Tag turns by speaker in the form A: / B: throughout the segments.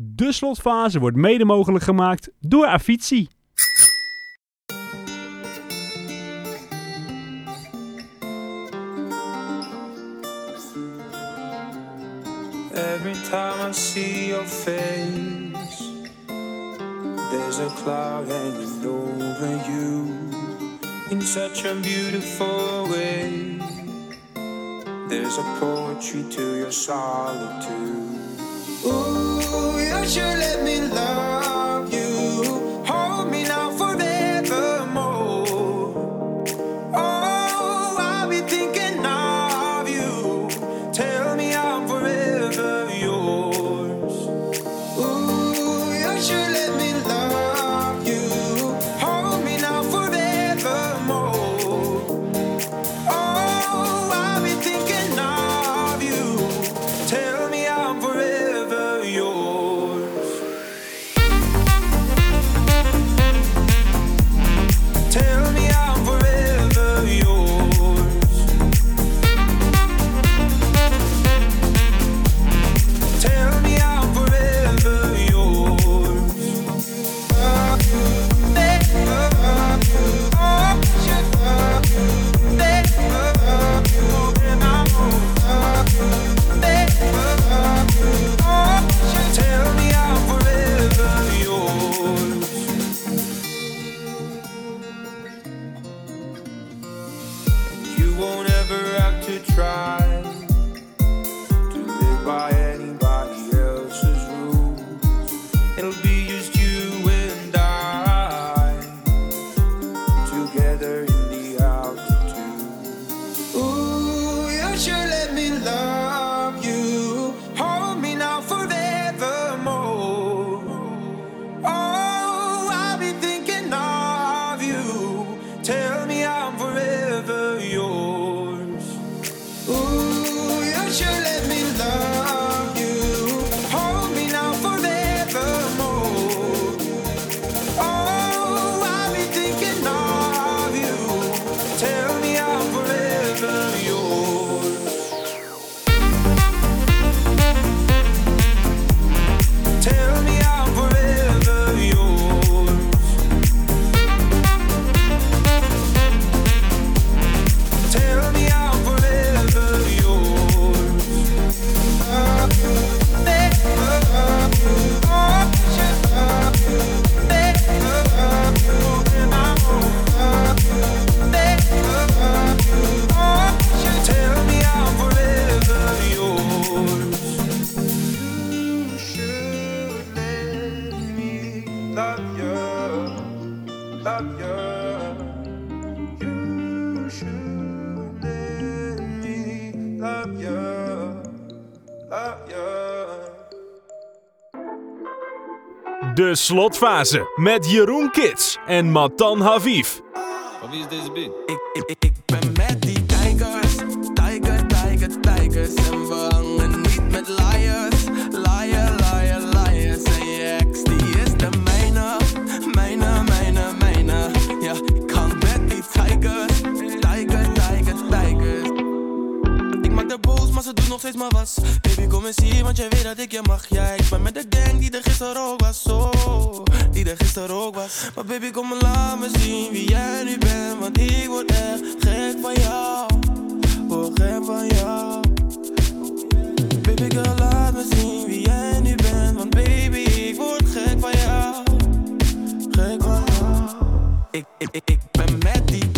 A: De slotfase wordt mede mogelijk gemaakt door Avicii.
B: Every time I see your face, there's a cloud hanging over you in such a beautiful way. There's a poetry to your solitude. Ooh, you should let me love by
A: slotfase met Jeroen Kits en Matan Haviv.
C: Van wie is deze beat?
D: Ik, ik, ik, ik ben met die tijgers, tijger, tijger, tijgers. En we hangen niet met liars, liar, liar, liars. En je ex, die is de mijne, mijne, mijne, mijne. Ja, ik hang met die tijgers, tijger, tijger, tijgers. Ik maak de boos, maar ze doen nog steeds maar was. Want jij weet dat ik je mag. Ja, ik ben met de gang die er gisteren ook was. Oh, die er gisteren ook was. Maar baby, kom maar laat me zien wie jij nu bent. Want ik word echt gek van jou. Word gek van jou. Baby, girl, laat me zien wie jij nu bent. Want baby, ik word gek van jou. Gek van jou. Ik, ik, ik, ik ben met die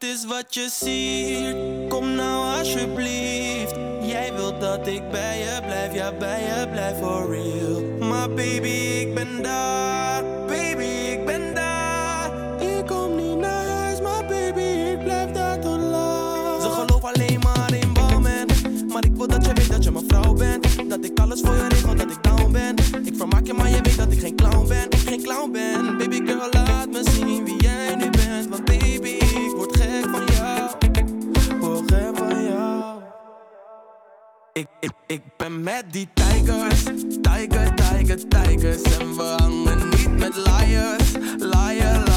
D: Hart is wat je ziet, kom nou alsjeblieft. Jij wilt dat ik bij je blijf, ja bij je blijf for real. Maar baby, ik ben daar, baby, ik ben daar. Ik kom niet naar huis, maar baby, ik blijf daar tot laat. Ze geloof alleen maar in balmen, maar ik wil dat je weet dat je mijn vrouw bent. Dat ik alles voor je regel, dat ik down ben. Ik vermaak je, maar je weet dat ik geen clown ben, geen clown ben. Baby girl, laat me zien met die tijgers, tijger, tijger, tijgers en we hangen niet met liars. Liar,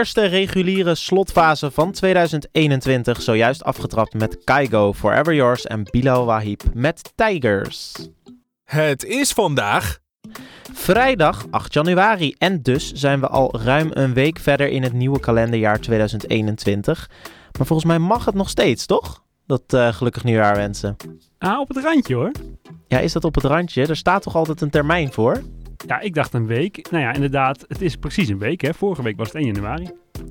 E: eerste reguliere slotfase van 2021, zojuist afgetrapt met Kaigo, Forever Yours en Bilal Wahib met Tigers.
A: Het is vandaag
E: Vrijdag 8 januari en dus zijn we al ruim een week verder in het nieuwe kalenderjaar 2021. Maar volgens mij mag het nog steeds, toch? Dat eh, gelukkig nieuwjaar wensen.
F: Ah, op het randje hoor.
E: Ja, is dat op het randje? Er staat toch altijd een termijn voor?
F: Ja, ik dacht een week. Nou ja, inderdaad, het is precies een week hè. Vorige week was het 1 januari.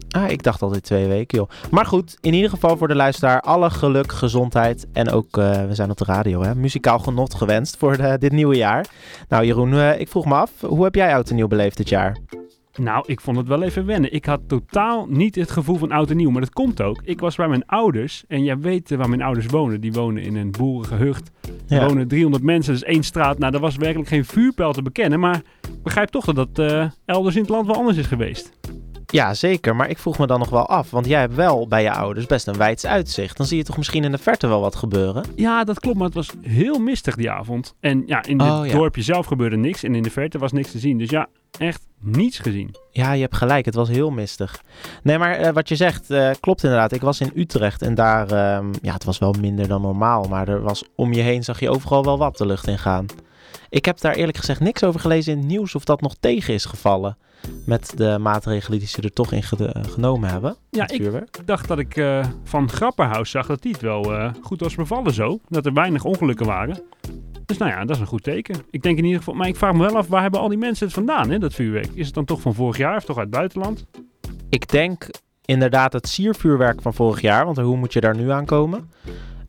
E: Ah, ik dacht altijd twee weken, joh. Maar goed, in ieder geval voor de luisteraar alle geluk, gezondheid en ook, eh, we zijn op de radio, hè, muzikaal genot gewenst voor de- dit nieuwe jaar. Nou Jeroen, eh, ik vroeg me af, hoe heb jij oud en nieuw beleefd dit jaar?
F: Nou, ik vond het wel even wennen. Ik had totaal niet het gevoel van oud en nieuw. Maar dat komt ook. Ik was bij mijn ouders. En jij weet waar mijn ouders wonen. Die wonen in een boerengehucht. Er
E: Ja.
F: wonen 300 mensen, dus één straat. Nou, daar was werkelijk geen vuurpijl te bekennen. Maar ik begrijp toch dat dat eh, elders in het land wel anders is geweest.
E: Ja, zeker, maar ik vroeg me dan nog wel af, want jij hebt wel bij je ouders best een wijds uitzicht. Dan zie je toch misschien in de verte wel wat gebeuren?
F: Ja, dat klopt, maar het was heel mistig die avond. En ja, in het
E: Oh, ja.
F: dorpje zelf gebeurde niks. En in de verte was niks te zien. Dus ja, echt niets gezien.
E: Ja, je hebt gelijk, het was heel mistig. Nee, maar eh, wat je zegt eh, klopt inderdaad. Ik was in Utrecht en daar, ehm, ja, het was wel minder dan normaal, maar er was om je heen zag je overal wel wat de lucht in gaan. Ik heb daar eerlijk gezegd niks over gelezen in het nieuws of dat nog tegen is gevallen. Met de maatregelen die ze er toch in eh, genomen hebben.
F: Ja, ik-
E: vuurwerk.
F: Dacht dat ik eh, van Grapperhaus zag dat die het wel eh, goed was bevallen zo. Dat er weinig ongelukken waren. Dus nou ja, dat is een goed teken. Ik denk in ieder geval, maar ik vraag me wel af, waar hebben al die mensen het vandaan, hè, dat vuurwerk? Is het dan toch van vorig jaar of toch uit het buitenland?
E: Ik denk inderdaad het siervuurwerk van vorig jaar, want hoe moet je daar nu aan komen?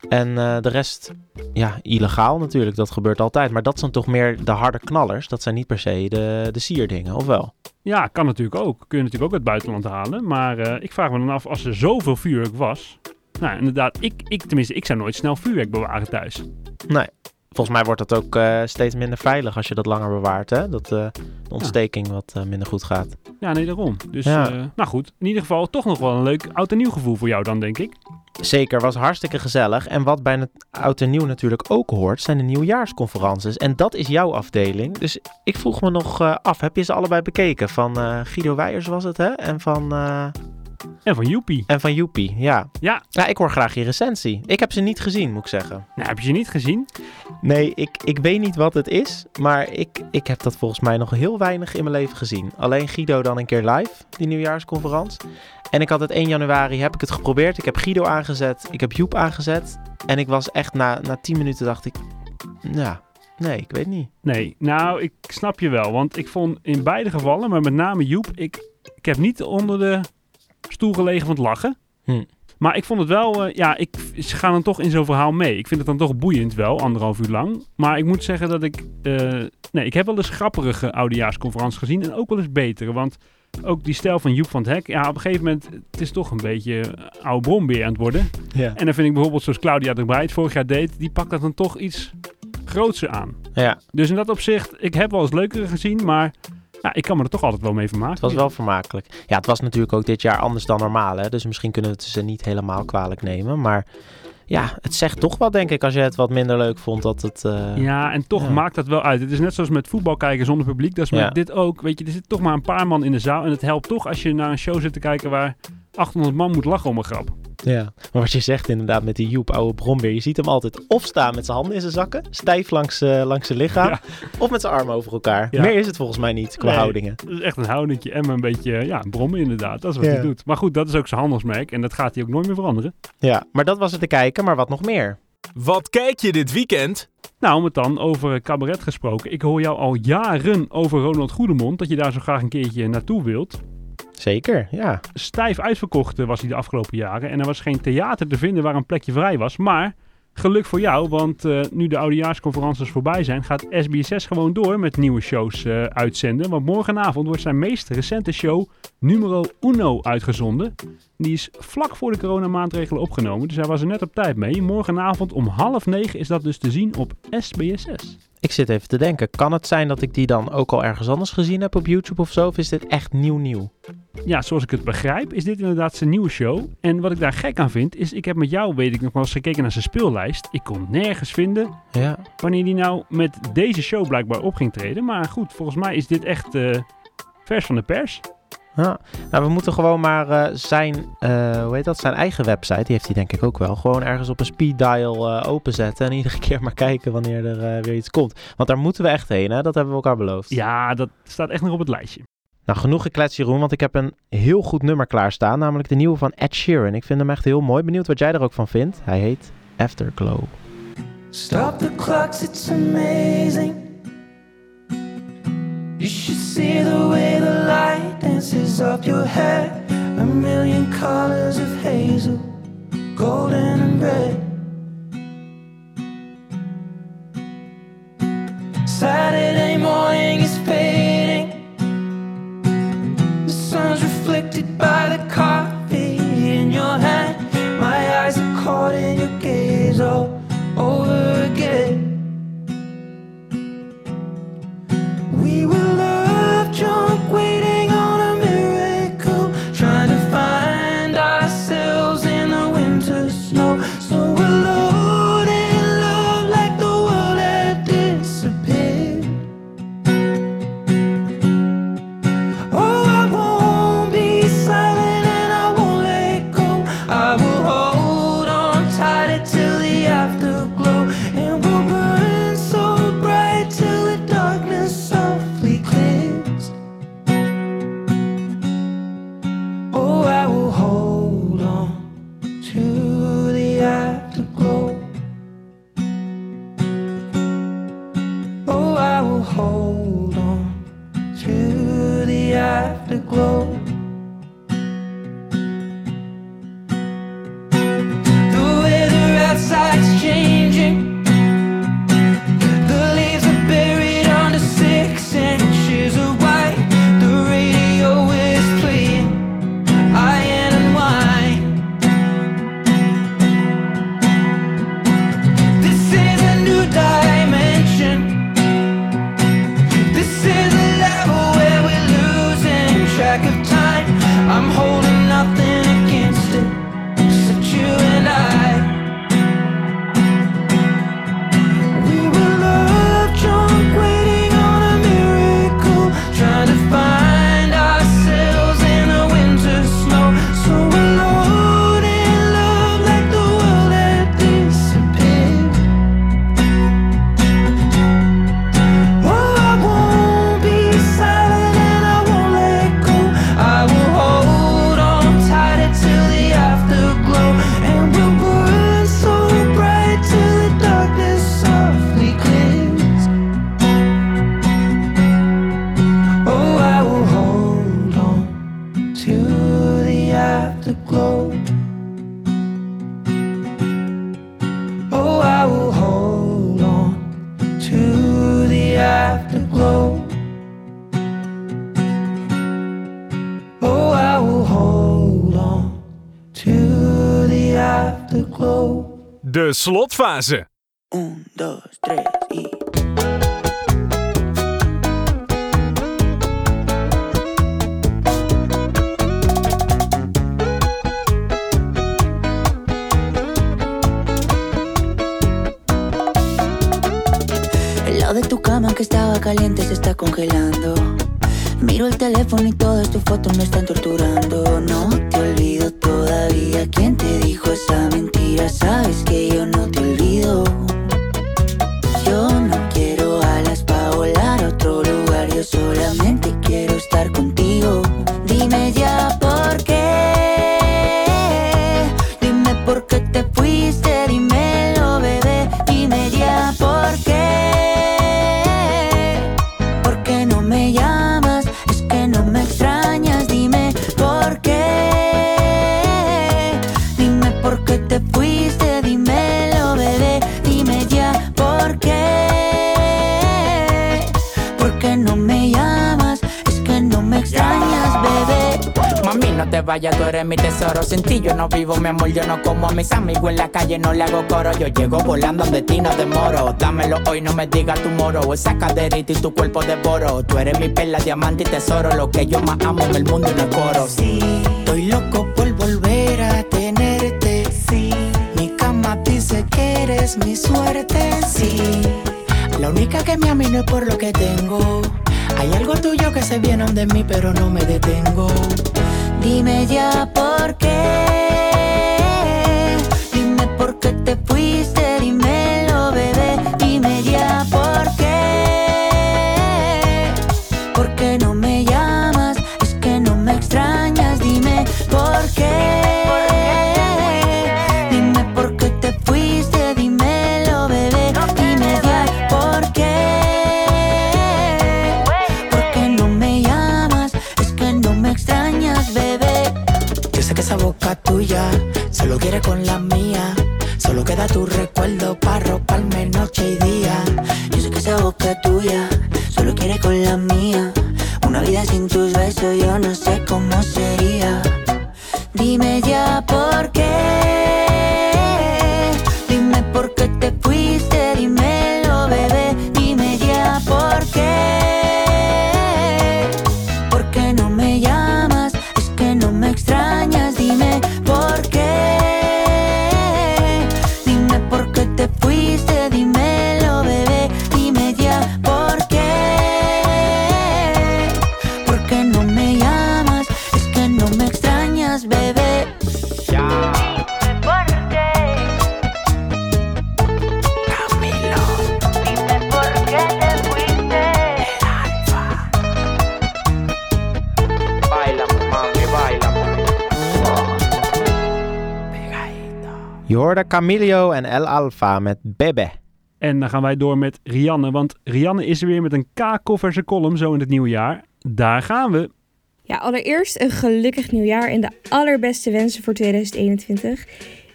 E: En eh, de rest, ja, illegaal natuurlijk, dat gebeurt altijd. Maar dat zijn toch meer de harde knallers. Dat zijn niet per se de, de sierdingen, of wel?
F: Ja, kan natuurlijk ook. Kun je natuurlijk ook uit het buitenland halen. Maar eh, ik vraag me dan af, als er zoveel vuurwerk was... Nou, inderdaad, ik, ik, tenminste, ik zou nooit snel vuurwerk bewaren thuis.
E: Nee. Volgens mij wordt dat ook eh, steeds minder veilig als je dat langer bewaart, hè? Dat eh, de ontsteking wat eh, minder goed gaat.
F: Ja, nee, daarom. Dus,
E: Ja.
F: nou goed. In ieder geval toch nog wel een leuk oud en nieuw gevoel voor jou dan, denk ik.
E: Zeker, was hartstikke gezellig. En wat bij het oud en nieuw natuurlijk ook hoort, zijn de nieuwjaarsconferences. En dat is jouw afdeling. Dus ik vroeg me nog af, heb je ze allebei bekeken? Van Guido Weijers was het, hè? En van,
F: En van Joepie.
E: en van Joepie, ja.
F: Ja,
E: Ja, ik hoor graag je recensie. Ik heb ze niet gezien, moet ik zeggen.
F: nou, heb je ze niet gezien?
E: Nee, ik, ik weet niet wat het is, maar ik, ik heb dat volgens mij nog heel weinig in mijn leven gezien. Alleen Guido dan een keer live, die nieuwjaarsconferentie. En ik had het 1 januari, heb ik het geprobeerd. Ik heb Guido aangezet, ik heb Joep aangezet. En ik was echt na, na 10 minuten dacht ik, ja, nee, ik weet niet.
F: Nee, nou, ik snap je wel. Want ik vond in beide gevallen, maar met name Joep, ik, ik heb niet onder de stoel gelegen van het lachen.
E: Hm.
F: Maar ik vond het wel, eh, ja, ik, ze gaan dan toch in zo'n verhaal mee. Ik vind het dan toch boeiend wel, anderhalf uur lang. Maar ik moet zeggen dat ik, eh, nee, ik heb wel eens grappige oudejaarsconferenties gezien en ook wel eens betere. Want ook die stijl van Joep van het Hek, ja, op een gegeven moment, het is toch een beetje eh, oude brombeer aan het worden.
E: Ja.
F: En dan vind ik bijvoorbeeld zoals Claudia de Breij het vorig jaar deed, die pakt dat dan toch iets grootser aan.
E: Ja,
F: Dus in dat opzicht, ik heb wel eens leukere gezien, maar ja, ik kan me er toch altijd wel mee vermaken.
E: het was wel vermakelijk. Ja, het was natuurlijk ook dit jaar anders dan normaal, hè. Dus misschien kunnen we het ze niet helemaal kwalijk nemen. Maar ja, het zegt toch wel, denk ik, als je het wat minder leuk vond, dat het... eh,
F: Ja, en toch
E: Ja.
F: maakt dat wel uit. Het is net zoals met voetbal kijken zonder publiek. Dat is met
E: Ja.
F: dit ook. Weet je, er zit toch maar een paar man in de zaal. En het helpt toch als je naar een show zit te kijken waar 800 man moet lachen om een grap.
E: Ja, maar wat je zegt inderdaad met die Joep, oude brombeer. Je ziet hem altijd of staan met zijn handen in zijn zakken, stijf langs, eh, langs zijn lichaam,
F: Ja.
E: of met zijn armen over elkaar.
F: Ja.
E: Meer is het volgens mij niet qua
F: Nee.
E: houdingen.
F: Dat is echt een houdingje en een beetje ja, brommen inderdaad. Dat is wat
E: Ja.
F: hij doet. Maar goed, dat is ook zijn handelsmerk. En dat gaat hij ook nooit meer veranderen.
E: Ja, maar dat was het te kijken, maar wat nog meer?
A: Wat kijk je dit weekend?
F: Nou, om het dan over cabaret gesproken. Ik hoor jou al jaren over Ronald Goedemond. Dat je daar zo graag een keertje naartoe wilt.
E: Zeker, ja.
F: Stijf uitverkocht eh, was hij de afgelopen jaren. En er was geen theater te vinden waar een plekje vrij was. Maar geluk voor jou, want eh, nu de oudejaarsconferences voorbij zijn, gaat SBS6 gewoon door met nieuwe shows eh, uitzenden. Want morgenavond wordt zijn meest recente show Numero Uno uitgezonden. Die is vlak voor de coronamaatregelen opgenomen, dus hij was er net op tijd mee. Morgenavond om half negen is dat dus te zien op SBS6.
E: Ik zit even te denken, kan het zijn dat ik die dan ook al ergens anders gezien heb op YouTube of zo? Of is dit echt nieuw nieuw?
F: Ja, zoals ik het begrijp, is dit inderdaad zijn nieuwe show. En wat ik daar gek aan vind, is ik heb met jou, weet ik nog wel eens gekeken naar zijn speellijst. Ik kon nergens vinden
E: Ja.
F: wanneer hij nou met deze show blijkbaar op ging treden. Maar goed, volgens mij is dit echt eh, vers van de pers.
E: Ja, nou, we moeten gewoon maar eh, zijn, eh, hoe heet dat, zijn eigen website, die heeft hij denk ik ook wel, gewoon ergens op een speed dial openzetten en iedere keer maar kijken wanneer er weer iets komt. Want daar moeten we echt heen, hè? dat hebben we elkaar beloofd.
F: Ja, dat staat echt nog op het lijstje.
E: Nou, genoeg geklets Jeroen, want ik heb een heel goed nummer klaarstaan, namelijk de nieuwe van Ed Sheeran. Ik vind hem echt heel mooi, benieuwd wat jij er ook van vindt. Hij heet Afterglow.
G: Stop the clocks, it's amazing. You should see the way the light dances up your hair. A million colors of hazel, golden and red. Saturday morning is fading.
A: De slotfase.
G: Un, dos, tres y.
H: El lado de tu cama que estaba caliente se está congelando. Miro el teléfono y todas tus fotos me están torturando. No todavía. ¿Quién te dijo esa mentira? Sabes que yo no
I: Mami, no te vayas, tú eres mi tesoro. Sin ti yo no vivo, mi amor, yo no como a mis amigos en la calle, no le hago coro. Yo llego volando donde ti no demoro. Dámelo hoy, no me digas tu moro. Esa caderita y tu cuerpo devoro. Tú eres mi perla, diamante y tesoro. Lo que yo más amo en el mundo y no es coro. Sí, estoy loco por volver a tenerte. Sí, mi cama dice que eres mi suerte. Sí, la única que me ama no es por lo que tengo. Hay algo tuyo que se viene de mí, pero no me detengo.
H: Dime ya por qué.
I: Queda tu
E: hoorde Camilio en El Alfa met Bebe.
F: En dan gaan wij door met Rianne. Want Rianne is er weer met een K-kofferse column zo in het nieuwe jaar. Daar gaan we.
J: Ja, allereerst een gelukkig nieuwjaar en de allerbeste wensen voor 2021.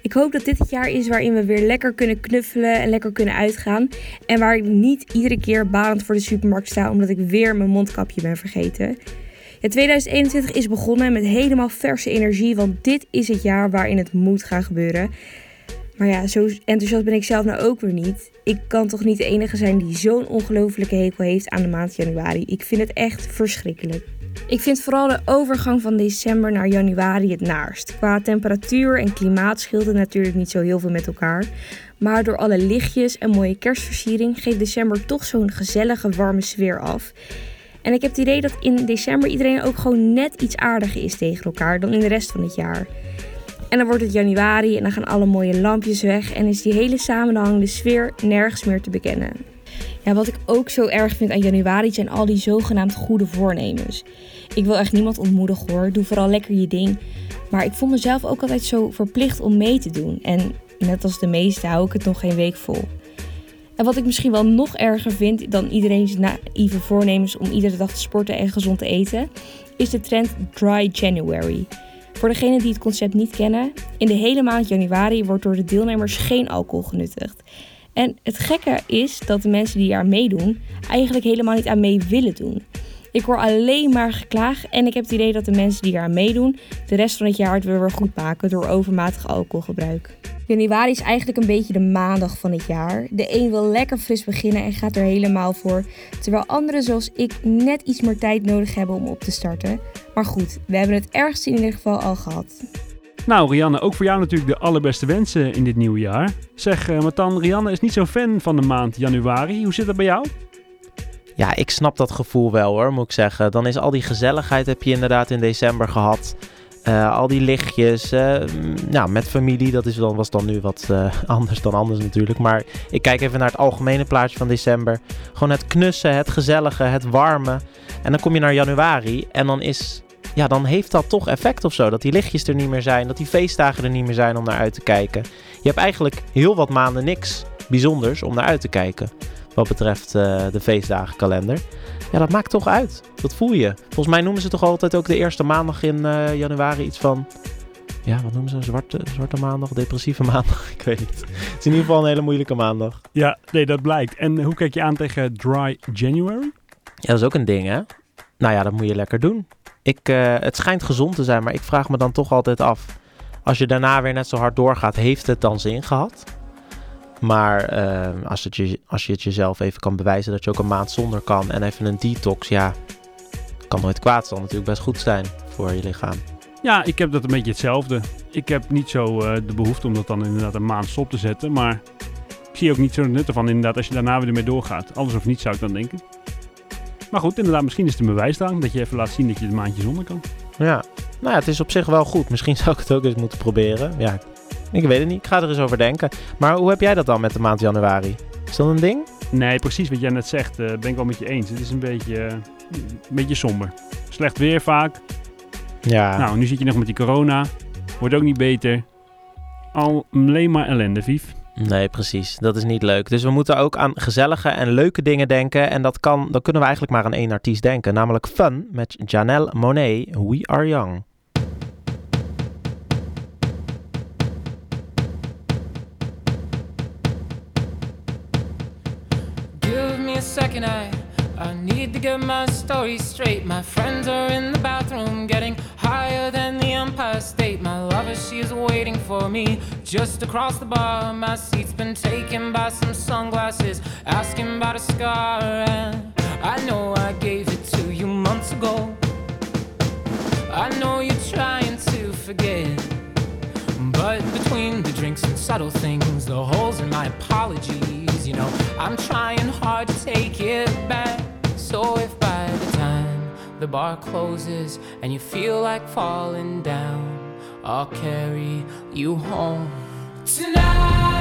J: Ik hoop dat dit het jaar is waarin we weer lekker kunnen knuffelen en lekker kunnen uitgaan. En waar ik niet iedere keer balend voor de supermarkt sta omdat ik weer mijn mondkapje ben vergeten. Ja, 2021 is begonnen met helemaal verse energie, want dit is het jaar waarin het moet gaan gebeuren. Maar ja, zo enthousiast ben ik zelf nou ook weer niet. Ik kan toch niet de enige zijn die zo'n ongelofelijke hekel heeft aan de maand januari. Ik vind het echt verschrikkelijk. Ik vind vooral de overgang van december naar januari het naarst. Qua temperatuur en klimaat scheelt het natuurlijk niet zo heel veel met elkaar. Maar door alle lichtjes en mooie kerstversiering geeft december toch zo'n gezellige, warme sfeer af. En ik heb het idee dat in december iedereen ook gewoon net iets aardiger is tegen elkaar dan in de rest van het jaar. En dan wordt het januari en dan gaan alle mooie lampjes weg en is die hele samenhangende sfeer nergens meer te bekennen. Ja, wat ik ook zo erg vind aan januari zijn al die zogenaamd goede voornemens. Ik wil echt niemand ontmoedigen hoor, doe vooral lekker je ding. Maar ik voel mezelf ook altijd zo verplicht om mee te doen. En net als de meesten hou ik het nog geen week vol. En wat ik misschien wel nog erger vind dan iedereen's naïeve voornemens om iedere dag te sporten en gezond te eten, is de trend Dry January. Voor degenen die het concept niet kennen, in de hele maand januari wordt door de deelnemers geen alcohol genuttigd. En het gekke is dat de mensen die daar meedoen eigenlijk helemaal niet aan mee willen doen. Ik hoor alleen maar geklaag en ik heb het idee dat de mensen die eraan meedoen de rest van het jaar het weer weer goed maken door overmatig alcoholgebruik. Januari is eigenlijk een beetje de maandag van het jaar. De een wil lekker fris beginnen en gaat er helemaal voor, terwijl anderen zoals ik net iets meer tijd nodig hebben om op te starten. Maar goed, we hebben het ergste in ieder geval al gehad.
F: Nou, Rianne, ook voor jou natuurlijk de allerbeste wensen in dit nieuwe jaar. Zeg, uh, Matan, Rianne is niet zo fan van de maand januari. Hoe zit dat bij jou?
E: Ja, ik snap dat gevoel wel hoor, moet ik zeggen. Dan is al die gezelligheid heb je inderdaad in december gehad. Uh, al die lichtjes, uh, nou, met familie, dat is dan, was dan nu wat uh, anders dan anders natuurlijk. Maar ik kijk even naar het algemene plaatje van december. Gewoon het knussen, het gezellige, het warme. En dan kom je naar januari en dan is, ja, dan heeft dat toch effect of zo. Dat die lichtjes er niet meer zijn, dat die feestdagen er niet meer zijn om naar uit te kijken. Je hebt eigenlijk heel wat maanden niks bijzonders om naar uit te kijken. Wat betreft de feestdagenkalender. Ja, dat maakt toch uit. Dat voel je. Volgens mij noemen ze toch altijd ook de eerste maandag in uh, januari iets van... Ja, wat noemen ze? Zwarte, zwarte maandag? Depressieve maandag? Ik weet niet. Het is in ieder geval een hele moeilijke maandag.
F: Ja, nee, dat blijkt. En hoe kijk je aan tegen Dry January?
E: Ja, dat is ook een ding, hè? Nou ja, dat moet je lekker doen. Ik, eh, het schijnt gezond te zijn, maar ik vraag me dan toch altijd af. Als je daarna weer net zo hard doorgaat, heeft het dan zin gehad? Maar eh, als, het je, als je het jezelf even kan bewijzen dat je ook een maand zonder kan en even een detox, ja, kan nooit kwaad. Zal natuurlijk best goed zijn voor je lichaam.
F: Ja, ik heb dat een beetje hetzelfde. Ik heb niet zo eh, de behoefte om dat dan inderdaad een maand stop te zetten. Maar ik zie ook niet zo het nut ervan inderdaad als je daarna weer ermee doorgaat. Alles of niets zou ik dan denken. Maar goed, inderdaad, misschien is het een bewijsdrang dat je even laat zien dat je het maandje zonder kan.
E: Ja, nou ja, het is op zich wel goed. Misschien zou ik het ook eens moeten proberen. Ja, ik weet het niet. Ik ga er eens over denken. Maar hoe heb jij dat dan met de maand januari? Is dat een ding?
F: Nee, precies wat jij net zegt, eh, ben ik wel met je eens. Het is een beetje, eh, een beetje somber. Slecht weer vaak.
E: Ja.
F: Nou, nu zit je nog met die corona. Wordt ook niet beter. Al alleen maar ellende, Vief.
E: Nee, precies. Dat is niet leuk. Dus we moeten ook aan gezellige en leuke dingen denken. En dat kan, dan kunnen we eigenlijk maar aan één artiest denken. Namelijk Fun met Janelle Monet, We Are Young.
K: Second, I I need to get my story straight. My friends are in the bathroom, getting higher than the Empire State. My lover, she's waiting for me just across the bar. My seat's been taken by some sunglasses, asking about a scar. And I know I gave it to you months ago. I know you're trying to forget. But between the drinks and subtle things, the holes in my apologies, you know, I'm trying hard to take it back. So if by the time the bar closes and you feel like falling down, I'll carry you home tonight.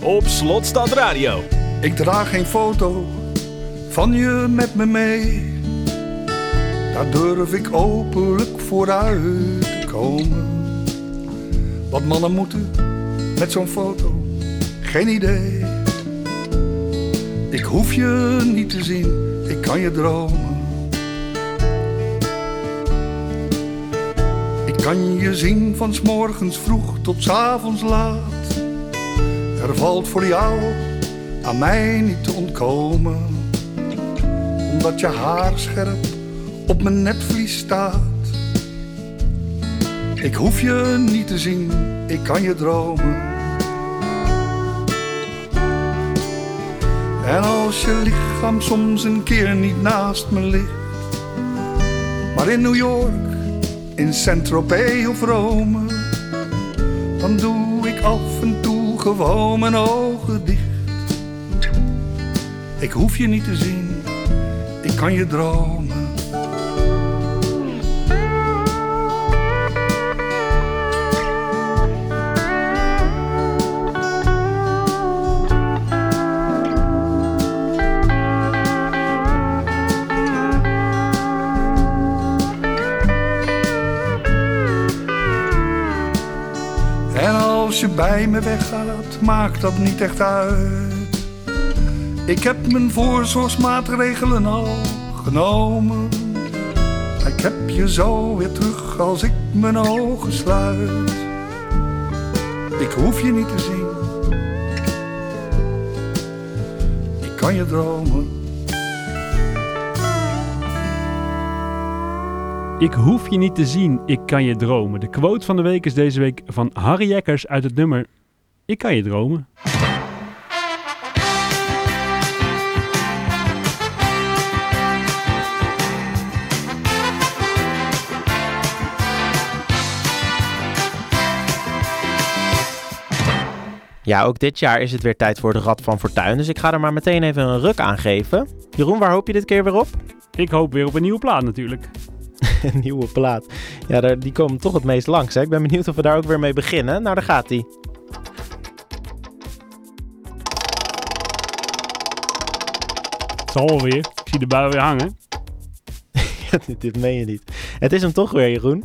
A: Op Slotstad Radio.
L: Ik draag geen foto van je met me mee. Daar durf ik openlijk vooruit te komen. Wat mannen moeten met zo'n foto, geen idee. Ik hoef je niet te zien, ik kan je dromen. Ik kan je zien van 's morgens vroeg tot 's avonds laat. Er valt voor jou aan mij niet te ontkomen. Omdat je haar scherp op mijn netvlies staat. Ik hoef je niet te zien, ik kan je dromen. En als je lichaam soms een keer niet naast me ligt, maar in New York, in Saint-Tropez of Rome, dan doe gewoon mijn ogen dicht. Ik hoef je niet te zien, ik kan je dromen. Je bij me weggaat, maakt dat niet echt uit. Ik heb mijn voorzorgsmaatregelen al genomen. Ik heb je zo weer terug als ik mijn ogen sluit. Ik hoef je niet te zien. Ik kan je dromen.
F: Ik hoef je niet te zien, ik kan je dromen. De quote van de week is deze week van Harry Jekkers uit het nummer Ik kan je dromen.
E: Ja, ook dit jaar is het weer tijd voor de Rad van Fortuin. Dus ik ga er maar meteen even een ruk aan geven. Jeroen, waar hoop je dit keer weer op?
F: Ik hoop weer op een nieuwe plaat natuurlijk.
E: Een nieuwe plaat. Ja, daar, die komen toch het meest langs. Hè? Ik ben benieuwd of we daar ook weer mee beginnen. Nou, daar gaat hij.
F: Het zal weer. Ik zie de bui weer hangen.
E: dit, dit meen je niet. Het is hem toch weer, Jeroen.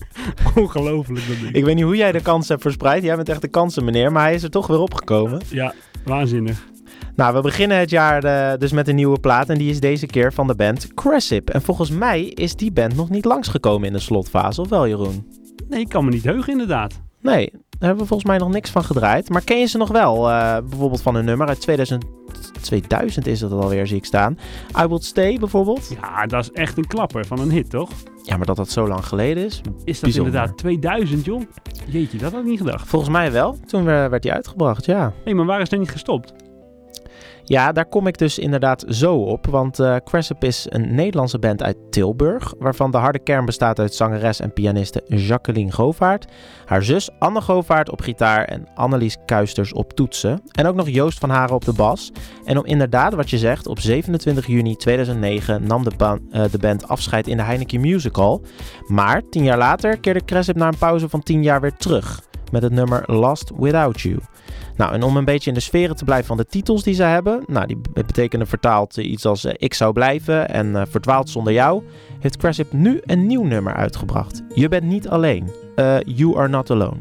F: Ongelooflijk dat ding.
E: Ik weet niet hoe jij de kans hebt verspreid. Jij bent echt de kansenmeneer, maar hij is er toch weer opgekomen.
F: Ja, waanzinnig.
E: Nou, we beginnen het jaar eh, dus met een nieuwe plaat. En die is deze keer van de band Cressip. En volgens mij is die band nog niet langsgekomen in de slotfase, of wel, Jeroen?
F: Nee, ik kan me niet heugen inderdaad.
E: Nee, daar hebben we volgens mij nog niks van gedraaid. Maar ken je ze nog wel? Eh, bijvoorbeeld van een nummer uit 2000, 2000 is dat alweer, zie ik staan. I Will Stay bijvoorbeeld.
F: Ja, dat is echt een klapper van een hit, toch?
E: Ja, maar dat dat zo lang geleden is.
F: Is dat
E: bijzonder.
F: inderdaad 2000, joh? Jeetje, dat had ik niet gedacht.
E: Volgens mij wel. Toen werd die uitgebracht, ja.
F: Hé, maar waar is hij niet gestopt?
E: Ja, daar kom ik dus inderdaad zo op. Want Cressip is een Nederlandse band uit Tilburg. Waarvan de harde kern bestaat uit zangeres en pianiste Jacqueline Govaert. Haar zus Anne Govaert op gitaar en Annelies Kuisters op toetsen. En ook nog Joost van Haren op de bas. En om inderdaad wat je zegt, op 27 juni 2009 nam de, eh, de band afscheid in de Heineken Musical. Maar tien jaar later keerde Cressip na een pauze van 10 jaar weer terug. Met het nummer Lost Without You. Nou, en om een beetje in de sferen te blijven van de titels die ze hebben, nou, die betekenen vertaald eh, iets als eh, Ik zou blijven en eh, Verdwaald zonder jou, heeft Cressip nu een nieuw nummer uitgebracht. Je bent niet alleen. You are not alone.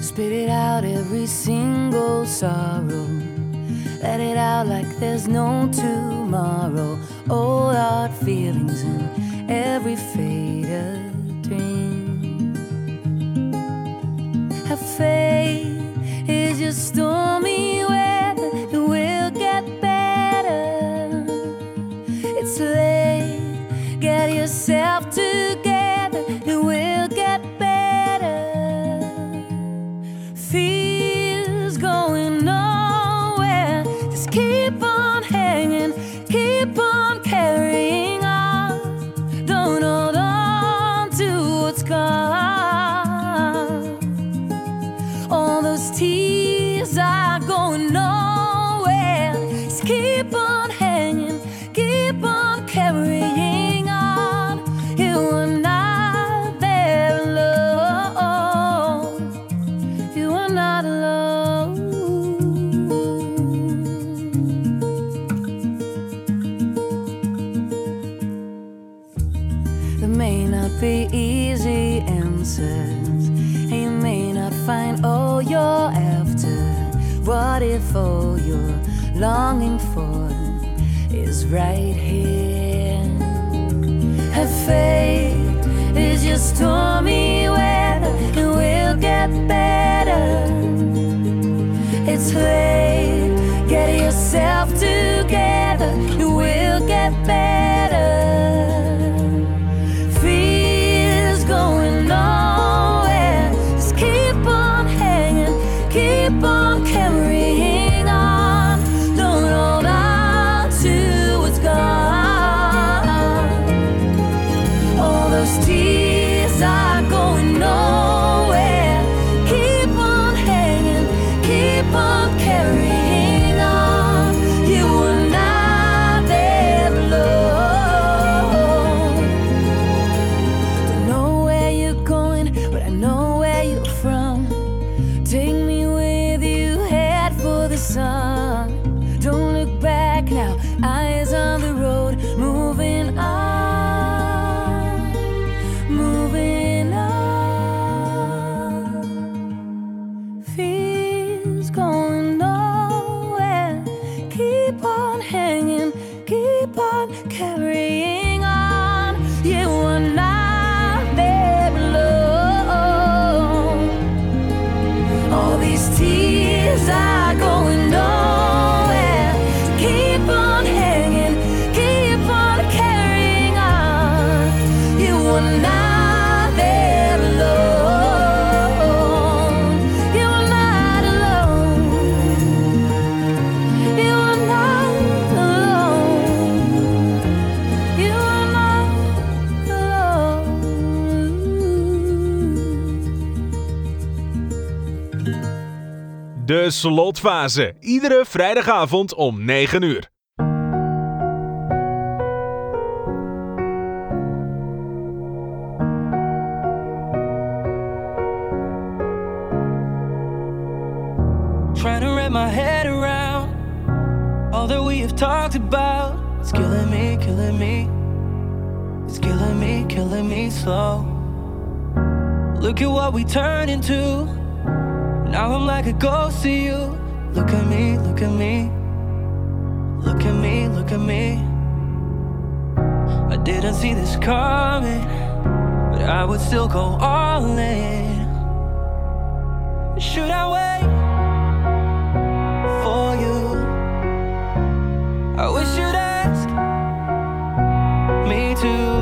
H: Spit it out every single sorrow. Let it out like there's no tomorrow. All our feelings in every faded dream. Have faith, is your stormy weather. It will get better. It's late, get yourself together. Not be easy answers, and you may not find all you're after. What if all you're longing for is right here? Have faith is your stormy weather, and we'll get better. It's late, get yourself together, and we'll get better.
A: De slotfase. Iedere vrijdagavond om 9 uur.
G: Trying to wrap my head around all that we have talked about. It's killing me, killing me. It's killing me, killing me slow. Look at what we turned into. Now I'm like a ghost to you. Look at me, look at me. Look at me, look at me. I didn't see this coming, but I would still go all in. Should I wait? for you. I wish you'd ask me to.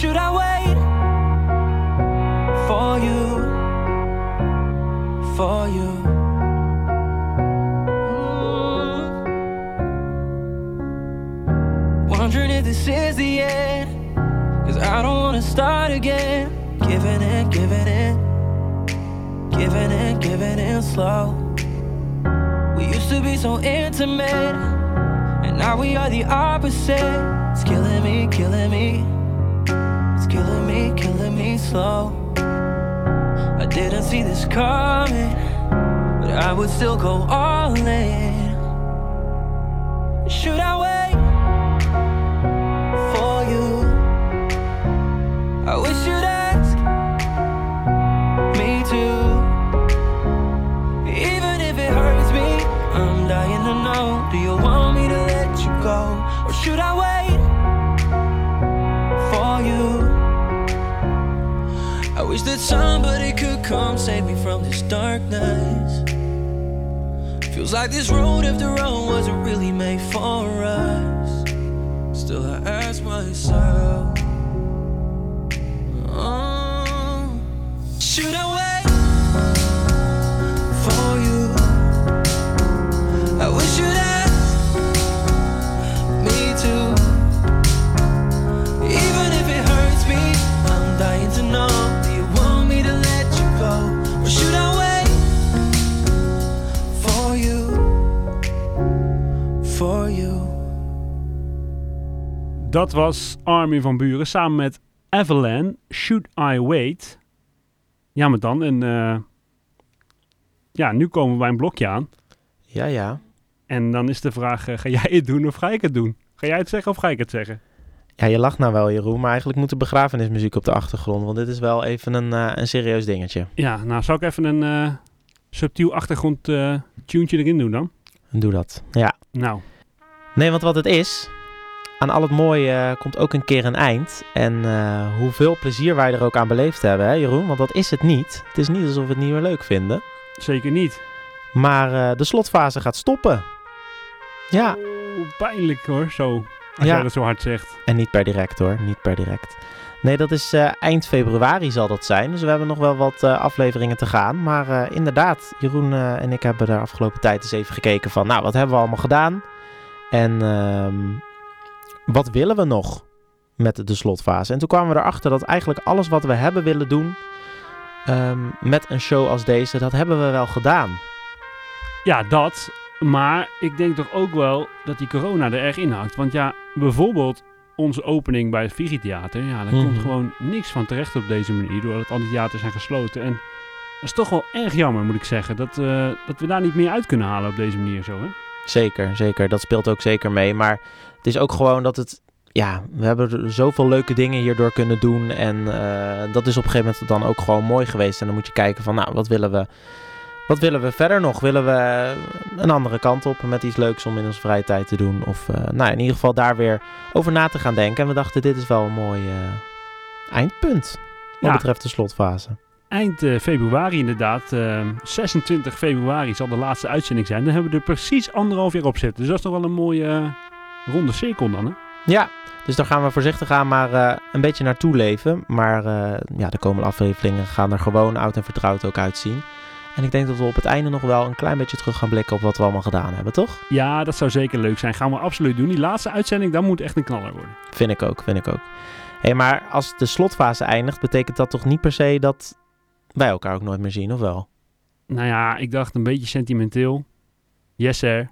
G: Should I wait for you? For you. Wondering if this is the end. Cause I don't wanna start again. Giving in, giving in. Giving in, giving in slow. We used to be so intimate. And now we are the opposite. It's killing me, killing me. Killing me, killing me slow. I didn't see this coming. But I would still go all in. Should I wait for you? I wish you'd ask me to. Even if it hurts me, I'm dying to know. Do you want wish that somebody could come save me from this darkness. Feels like this road after all wasn't really made for us. Still, I ask myself. Oh, should I
F: Dat was Armin van Buren samen met Evelyn, Should I Wait? Ja, maar dan. En eh, ja, nu komen we bij een blokje aan.
E: Ja, ja.
F: En dan is de vraag, eh, ga jij het doen of ga ik het doen? Ga jij het zeggen of ga ik het zeggen?
E: Ja, je lacht nou wel, Jeroen, maar eigenlijk moet er begrafenismuziek op de achtergrond, want dit is wel even een, eh, een serieus dingetje.
F: Ja, nou zal ik even een subtiel achtergrond tuentje erin doen dan?
E: Doe dat. Ja.
F: Nou,
E: Nee, want wat het is, aan al het mooie eh, komt ook een keer een eind. En eh, hoeveel plezier wij er ook aan beleefd hebben, hè Jeroen? Want dat is het niet. Het is niet alsof we het niet meer leuk vinden.
F: zeker niet.
E: Maar eh, de slotfase gaat stoppen. Ja,
F: pijnlijk hoor, zo. Als
E: Ja.
F: jij dat zo hard zegt.
E: en niet per direct hoor, niet per direct. Nee, dat is eind februari zal dat zijn. Dus we hebben nog wel wat afleveringen te gaan. Maar inderdaad, Jeroen en ik hebben de afgelopen tijd eens even gekeken van... Nou, wat hebben we allemaal gedaan? En ehm, wat willen we nog met de slotfase? En toen kwamen we erachter dat eigenlijk alles wat we hebben willen doen... ehm, met een show als deze, dat hebben we wel gedaan.
F: Ja, dat. Maar ik denk toch ook wel dat die corona er erg in hakt. Want ja, bijvoorbeeld onze opening bij het Vigitheater. Ja, daar
E: Mhm.
F: komt gewoon niks van terecht op deze manier. Doordat al die theaters zijn gesloten. En dat is toch wel erg jammer, moet ik zeggen. Dat, eh, dat we daar niet meer uit kunnen halen op deze manier zo, hè?
E: Zeker, zeker. Dat speelt ook zeker mee. Maar het is ook gewoon dat het... Ja, we hebben zoveel leuke dingen hierdoor kunnen doen. En eh, dat is op een gegeven moment dan ook gewoon mooi geweest. En dan moet je kijken van, nou, wat willen we... Wat willen we verder nog? Willen we een andere kant op met iets leuks om in onze vrije tijd te doen? Of eh, nou, in ieder geval daar weer over na te gaan denken. En we dachten, dit is wel een mooi eh, eindpunt wat
F: Ja.
E: betreft de slotfase.
F: Eind februari inderdaad. eh, 26 februari zal de laatste uitzending zijn. Dan hebben we er precies anderhalf jaar op zitten. Dus dat is toch wel een mooie ronde cirkel dan, hè?
E: Ja, dus daar gaan we voorzichtig aan maar eh, een beetje naartoe leven. Maar eh, ja, de komende afleveringen gaan er gewoon oud en vertrouwd ook uitzien. En ik denk dat we op het einde nog wel een klein beetje terug gaan blikken op wat we allemaal gedaan hebben, toch?
F: Ja, dat zou zeker leuk zijn. Gaan we absoluut doen. Die laatste uitzending, dat moet echt een knaller worden.
E: Vind ik ook, vind ik ook. Hé, maar als de slotfase eindigt, betekent dat toch niet per se dat wij elkaar ook nooit meer zien, of wel?
F: Nou ja, ik dacht een beetje sentimenteel. Yes sir.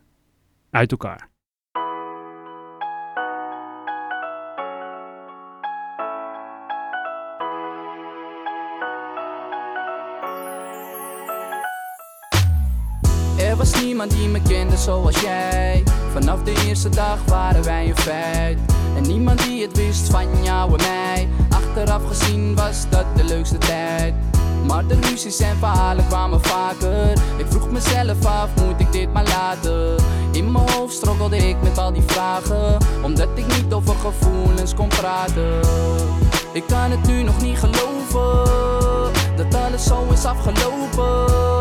F: Uit elkaar.
M: Was niemand die me kende zoals jij. Vanaf de eerste dag waren wij een feit. En niemand die het wist van jou en mij. Achteraf gezien was dat de leukste tijd. Maar de ruzies en verhalen kwamen vaker. Ik vroeg mezelf af, moet ik dit maar laten? In mijn hoofd struggelde ik met al die vragen. Omdat ik niet over gevoelens kon praten. Ik kan het nu nog niet geloven. Dat alles zo is afgelopen.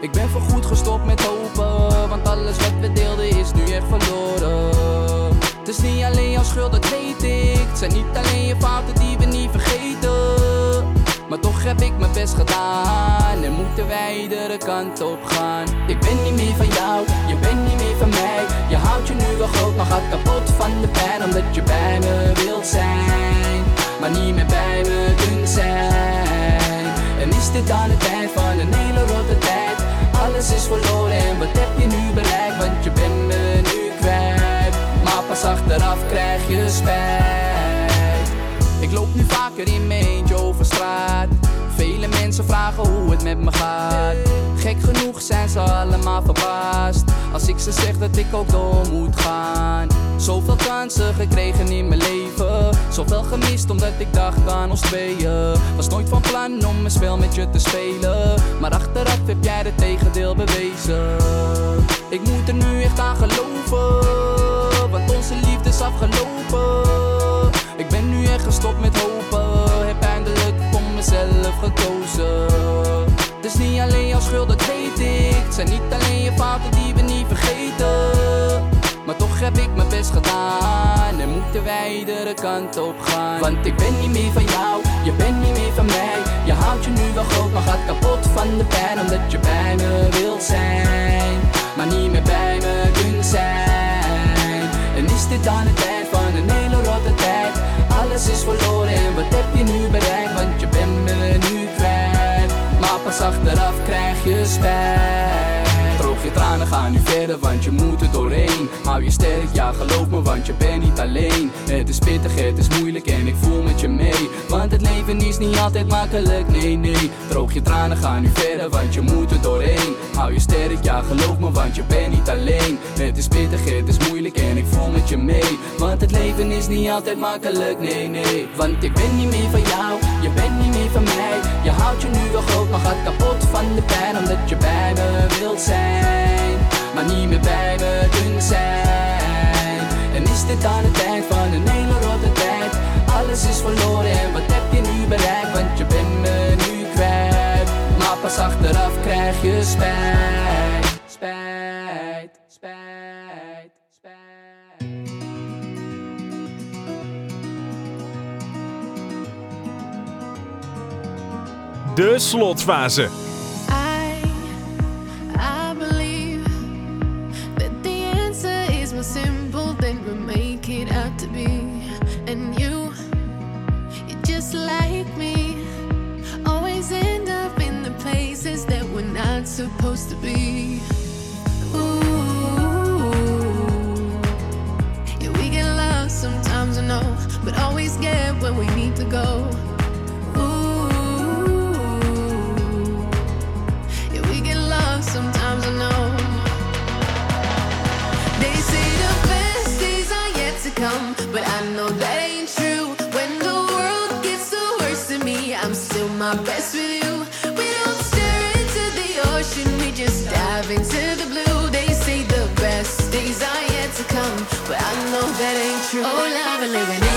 M: Ik ben voorgoed gestopt met hopen, want alles wat we deelden is nu echt verloren. Het is niet alleen jouw schuld, dat weet ik. Het zijn niet alleen je fouten die we niet vergeten. Maar toch heb ik mijn best gedaan en moeten wij iedere kant op gaan. Ik ben niet meer van jou, je bent niet meer van mij. Je houdt je nu wel groot, maar gaat kapot van de pijn omdat je bij me wilt zijn, maar niet meer bij me kunt zijn. En is dit dan het eind van een hele? Alles is verloren en wat heb je nu bereikt? Want je bent me nu kwijt. Maar pas achteraf krijg je spijt. Ik loop nu vaker in mijn eentje over straat. Vele mensen vragen hoe het met me gaat. Gek genoeg zijn ze allemaal verbaasd. Als ik ze zeg dat ik ook door moet gaan. Zoveel kansen gekregen in mijn leven. Zoveel gemist omdat ik dacht aan ons tweeën. Was nooit van plan om een spel met je te spelen. Maar achteraf heb jij het tegendeel bewezen. Ik moet er nu echt aan geloven. Want onze liefde is afgelopen. Ik ben nu echt gestopt met hopen. Heb eindelijk voor mezelf gekozen. Het is niet alleen jouw schuld, dat weet ik. Het zijn niet alleen je fouten die we niet vergeten. Maar toch heb ik mijn best gedaan en moeten wij iedere kant op gaan. Want ik ben niet meer van jou, je bent niet meer van mij. Je houdt je nu wel groot, maar gaat kapot van de pijn omdat je bij me wilt zijn, maar niet meer bij me kunt zijn. En is dit dan het eind van een hele rotte tijd? Alles is verloren en wat heb je nu bereikt? Want je bent me nu pas achteraf krijg je spijt. Droog je tranen, ga nu verder, want je moet er doorheen. Hou je sterk, ja geloof me, want je bent niet alleen. Het is pittig, het is moeilijk en ik voel met je mee. Want het leven is niet altijd makkelijk, nee nee. Droog je tranen, ga nu verder, want je moet er doorheen. Hou je sterk, ja geloof me, want je bent niet alleen. Het is pittig, het is moeilijk en ik voel met je mee. Want het leven is niet altijd makkelijk, nee, nee. Want ik ben niet meer van jou, je bent niet meer van mij. Je houdt je nu wel groot, maar gaat kapot van de pijn. Omdat je bij me wilt zijn, maar niet meer bij me kunt zijn. En is dit aan het eind van een hele rotte tijd? Alles is verloren en wat heb je nu bereikt? Want je bent me nu kwijt, maar pas achteraf krijg je spijt. Spijt, spijt, spijt.
A: De slotfase.
N: Supposed to be. Ooh, yeah, we get lost sometimes, I know, but always get where we need to go. True. Oh, love living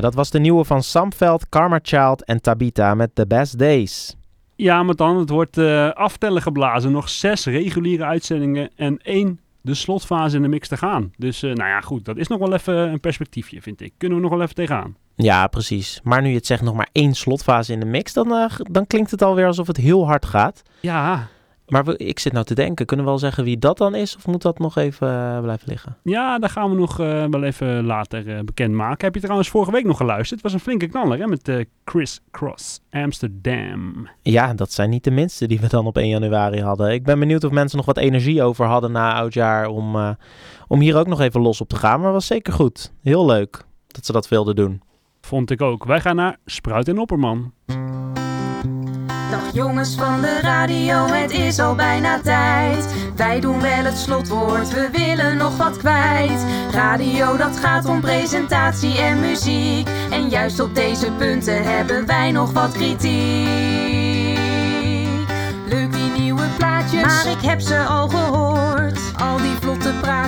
E: Ja, dat was de nieuwe van Samveld, Karma Child en Tabita met The Best Days.
F: Ja, maar dan, het wordt eh, aftellen geblazen. Nog zes reguliere uitzendingen en één de slotfase in de mix te gaan. Dus eh, nou ja, goed, dat is nog wel even een perspectiefje, vind ik. Kunnen we nog wel even tegenaan.
E: Ja, precies. Maar nu je het zegt, nog maar één slotfase in de mix, dan, eh, dan klinkt het alweer alsof het heel hard gaat.
F: Ja.
E: Maar we, ik zit nou te denken, kunnen we wel zeggen wie dat dan is? Of moet dat nog even eh, blijven liggen?
F: Ja, daar gaan we nog eh, wel even later eh, bekendmaken. Heb je trouwens vorige week nog geluisterd? Het was een flinke knaller, hè? Met eh, Chris Cross, Amsterdam.
E: Ja, dat zijn niet de minste die we dan op 1 januari hadden. Ik ben benieuwd of mensen nog wat energie over hadden na oudjaar om, om hier ook nog even los op te gaan. Maar was zeker goed. Heel leuk dat ze dat wilden doen.
F: Vond ik ook. Wij gaan naar Spruit en Opperman.
O: Dag jongens van de radio, het is al bijna tijd. Wij doen wel het slotwoord, we willen nog wat kwijt. Radio dat gaat om presentatie en muziek. En juist op deze punten hebben wij nog wat kritiek. Leuk die nieuwe plaatjes, maar ik heb ze al gehoord.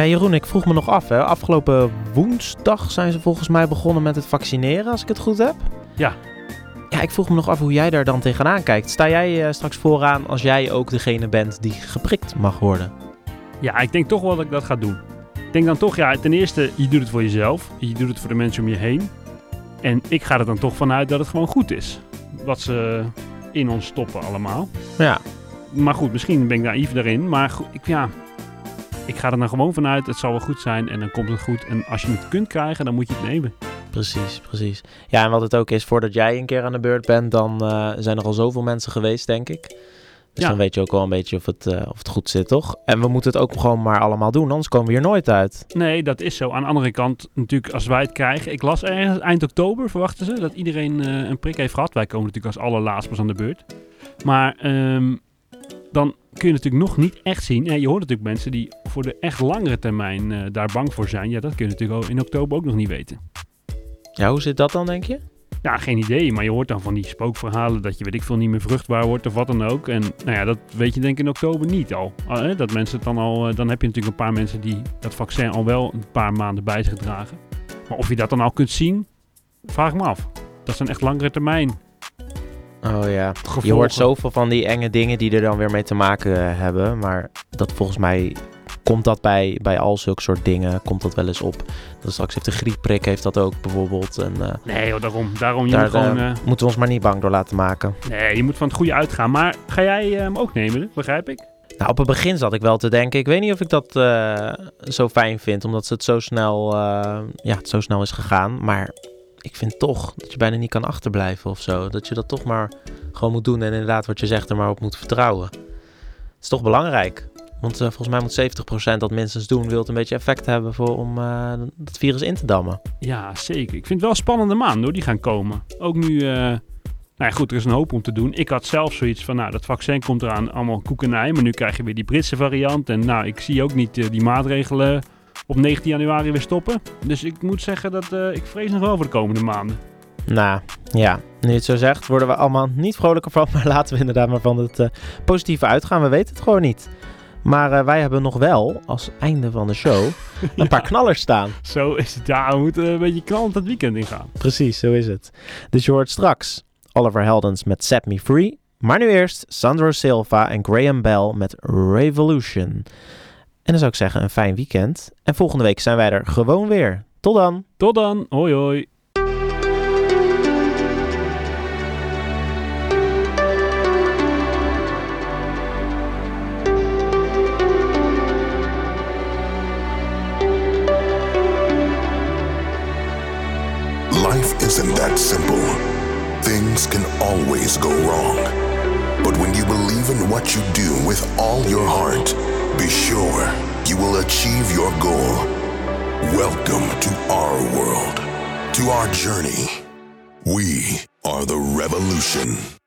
E: Ja, Jeroen, ik vroeg me nog af. Hè. Afgelopen woensdag zijn ze volgens mij begonnen met het vaccineren, als ik het goed heb.
F: Ja.
E: Ja, ik vroeg me nog af hoe jij daar dan tegenaan kijkt. Sta jij eh, straks vooraan als jij ook degene bent die geprikt mag worden?
F: Ja, ik denk toch wel dat ik dat ga doen. Ik denk dan toch, ja, ten eerste, je doet het voor jezelf. Je doet het voor de mensen om je heen. En ik ga er dan toch vanuit dat het gewoon goed is. Wat ze in ons stoppen allemaal.
E: Ja.
F: Maar goed, misschien ben ik naïef daarin. Maar goed, ik, ja, ik ga er dan gewoon vanuit, het zal wel goed zijn en dan komt het goed. En als je het kunt krijgen, dan moet je het nemen.
E: Precies, precies. Ja, en wat het ook is, voordat jij een keer aan de beurt bent, dan eh, zijn er al zoveel mensen geweest, denk ik. Dus
F: Ja.
E: dan weet je ook wel een beetje of het, eh, of het goed zit, toch? En we moeten het ook gewoon maar allemaal doen, anders komen we hier nooit uit.
F: Nee, dat is zo. Aan de andere kant, natuurlijk, als wij het krijgen. Ik las ergens eind oktober, verwachten ze, dat iedereen eh, een prik heeft gehad. Wij komen natuurlijk als allerlaatst pas aan de beurt. Maar ehm, dan kun je natuurlijk nog niet echt zien. Ja, je hoort natuurlijk mensen die voor de echt langere termijn eh, daar bang voor zijn. Ja, dat kun je natuurlijk in oktober ook nog niet weten.
E: Ja, hoe zit dat dan, denk je?
F: Ja, geen idee. Maar je hoort dan van die spookverhalen dat je, weet ik veel, niet meer vruchtbaar wordt of wat dan ook. En nou ja, dat weet je denk ik in oktober niet al. Ah, Dat mensen het dan al, eh, dan heb je natuurlijk een paar mensen die dat vaccin al wel een paar maanden bij zich dragen. Maar of je dat dan al kunt zien, vraag me af. Dat zijn echt langere termijn.
E: Oh ja. Je hoort zoveel van die enge dingen die er dan weer mee te maken eh, hebben. Maar dat volgens mij komt dat bij, bij al zulke soort dingen, komt dat wel eens op. Dat straks heeft de griepprik heeft dat ook bijvoorbeeld. En, eh,
F: Nee, joh, daarom. daarom je
E: daar
F: moet gewoon,
E: eh, moeten we ons maar niet bang door laten maken.
F: nee, je moet van het goede uitgaan. Maar ga jij hem ook nemen, begrijp ik?
E: Nou, op het begin zat ik wel te denken. Ik weet niet of ik dat eh, zo fijn vind, omdat ze het zo snel, eh, ja, het zo snel is gegaan. Maar ik vind toch dat je bijna niet kan achterblijven of zo. Dat je dat toch maar gewoon moet doen en inderdaad wat je zegt er maar op moet vertrouwen. Het is toch belangrijk. Want eh, volgens mij moet 70% dat minstens doen, wil het een beetje effect hebben voor, om eh het virus in te dammen.
F: Ja, zeker. Ik vind het wel spannende maanden hoor, die gaan komen. Ook nu, eh, nou ja goed, er is een hoop om te doen. Ik had zelf zoiets van, nou dat vaccin komt eraan, allemaal koek en ei. Maar nu krijg je weer die Britse variant. En nou, ik zie ook niet die maatregelen op 19 januari weer stoppen. Dus ik moet zeggen dat eh, ik vrees nog wel voor de komende maanden.
E: Nou, ja, nu je het zo zegt, worden we allemaal niet vrolijker van. Maar laten we inderdaad maar van het eh, positieve uitgaan. We weten het gewoon niet. Maar eh, wij hebben nog wel, als einde van de show, een paar knallers staan.
F: Zo is het. Ja, we moeten een beetje knallend het weekend ingaan.
E: Precies, zo is het. Dus je hoort straks Oliver Heldens met Set Me Free. Maar nu eerst Sandro Silva en Graham Bell met Revolution. En dan zou ik zeggen een fijn weekend. En volgende week zijn wij er gewoon weer. Tot dan.
F: Tot dan. Hoi hoi.
P: Life isn't that simple. Things can always go wrong. But when you believe in what you do with all your heart, be sure you will achieve your goal. Welcome to our world, to our journey. We are the revolution.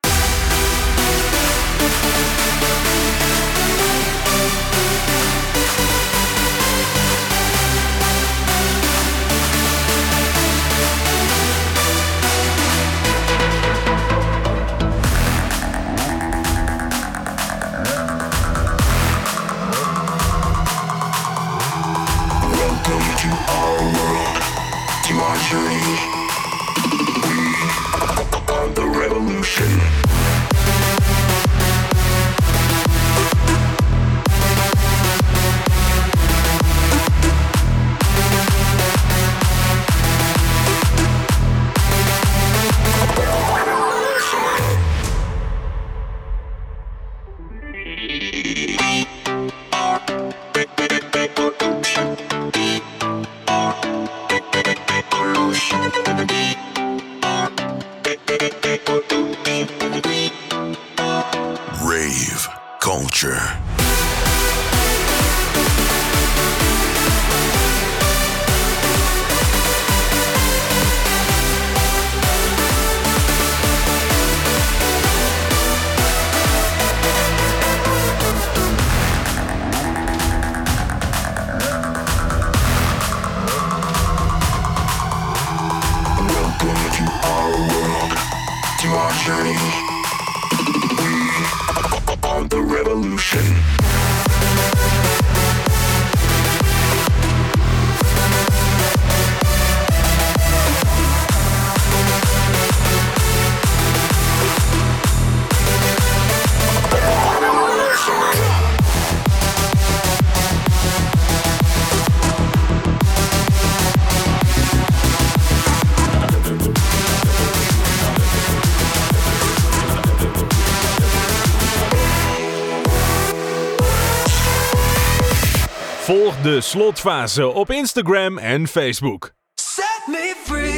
A: Volg de slotfase op Instagram en Facebook.
G: Set me free.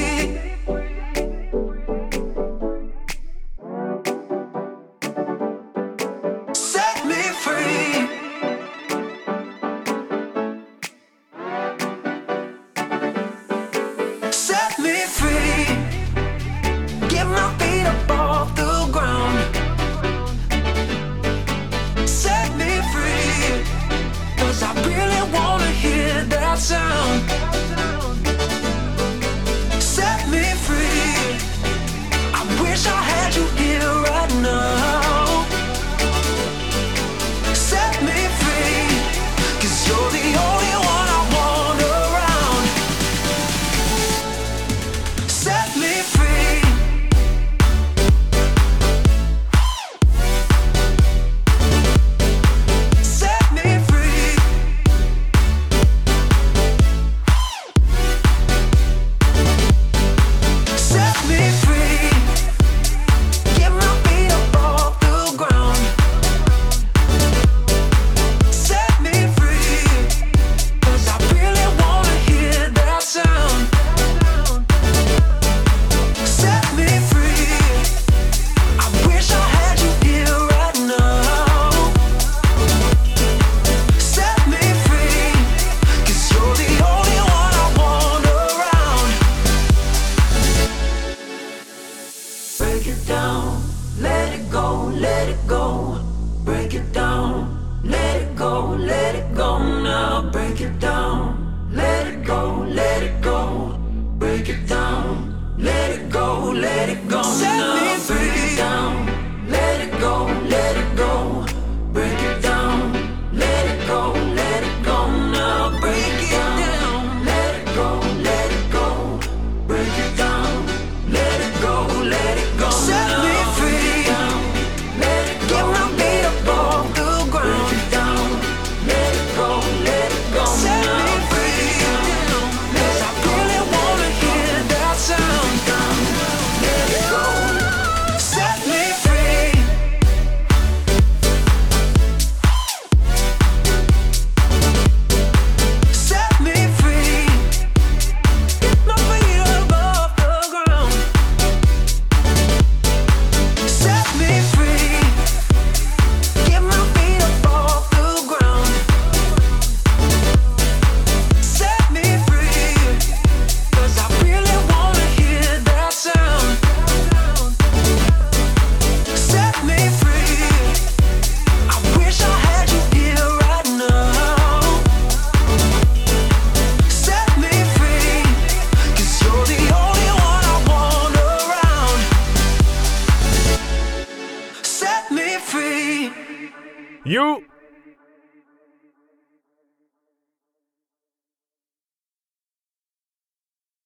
G: down, let it go, let it go. Break it down, let it go, let it go now. Break it down, let it go, let it go. Break it down, let it go, let it go now. Break it down.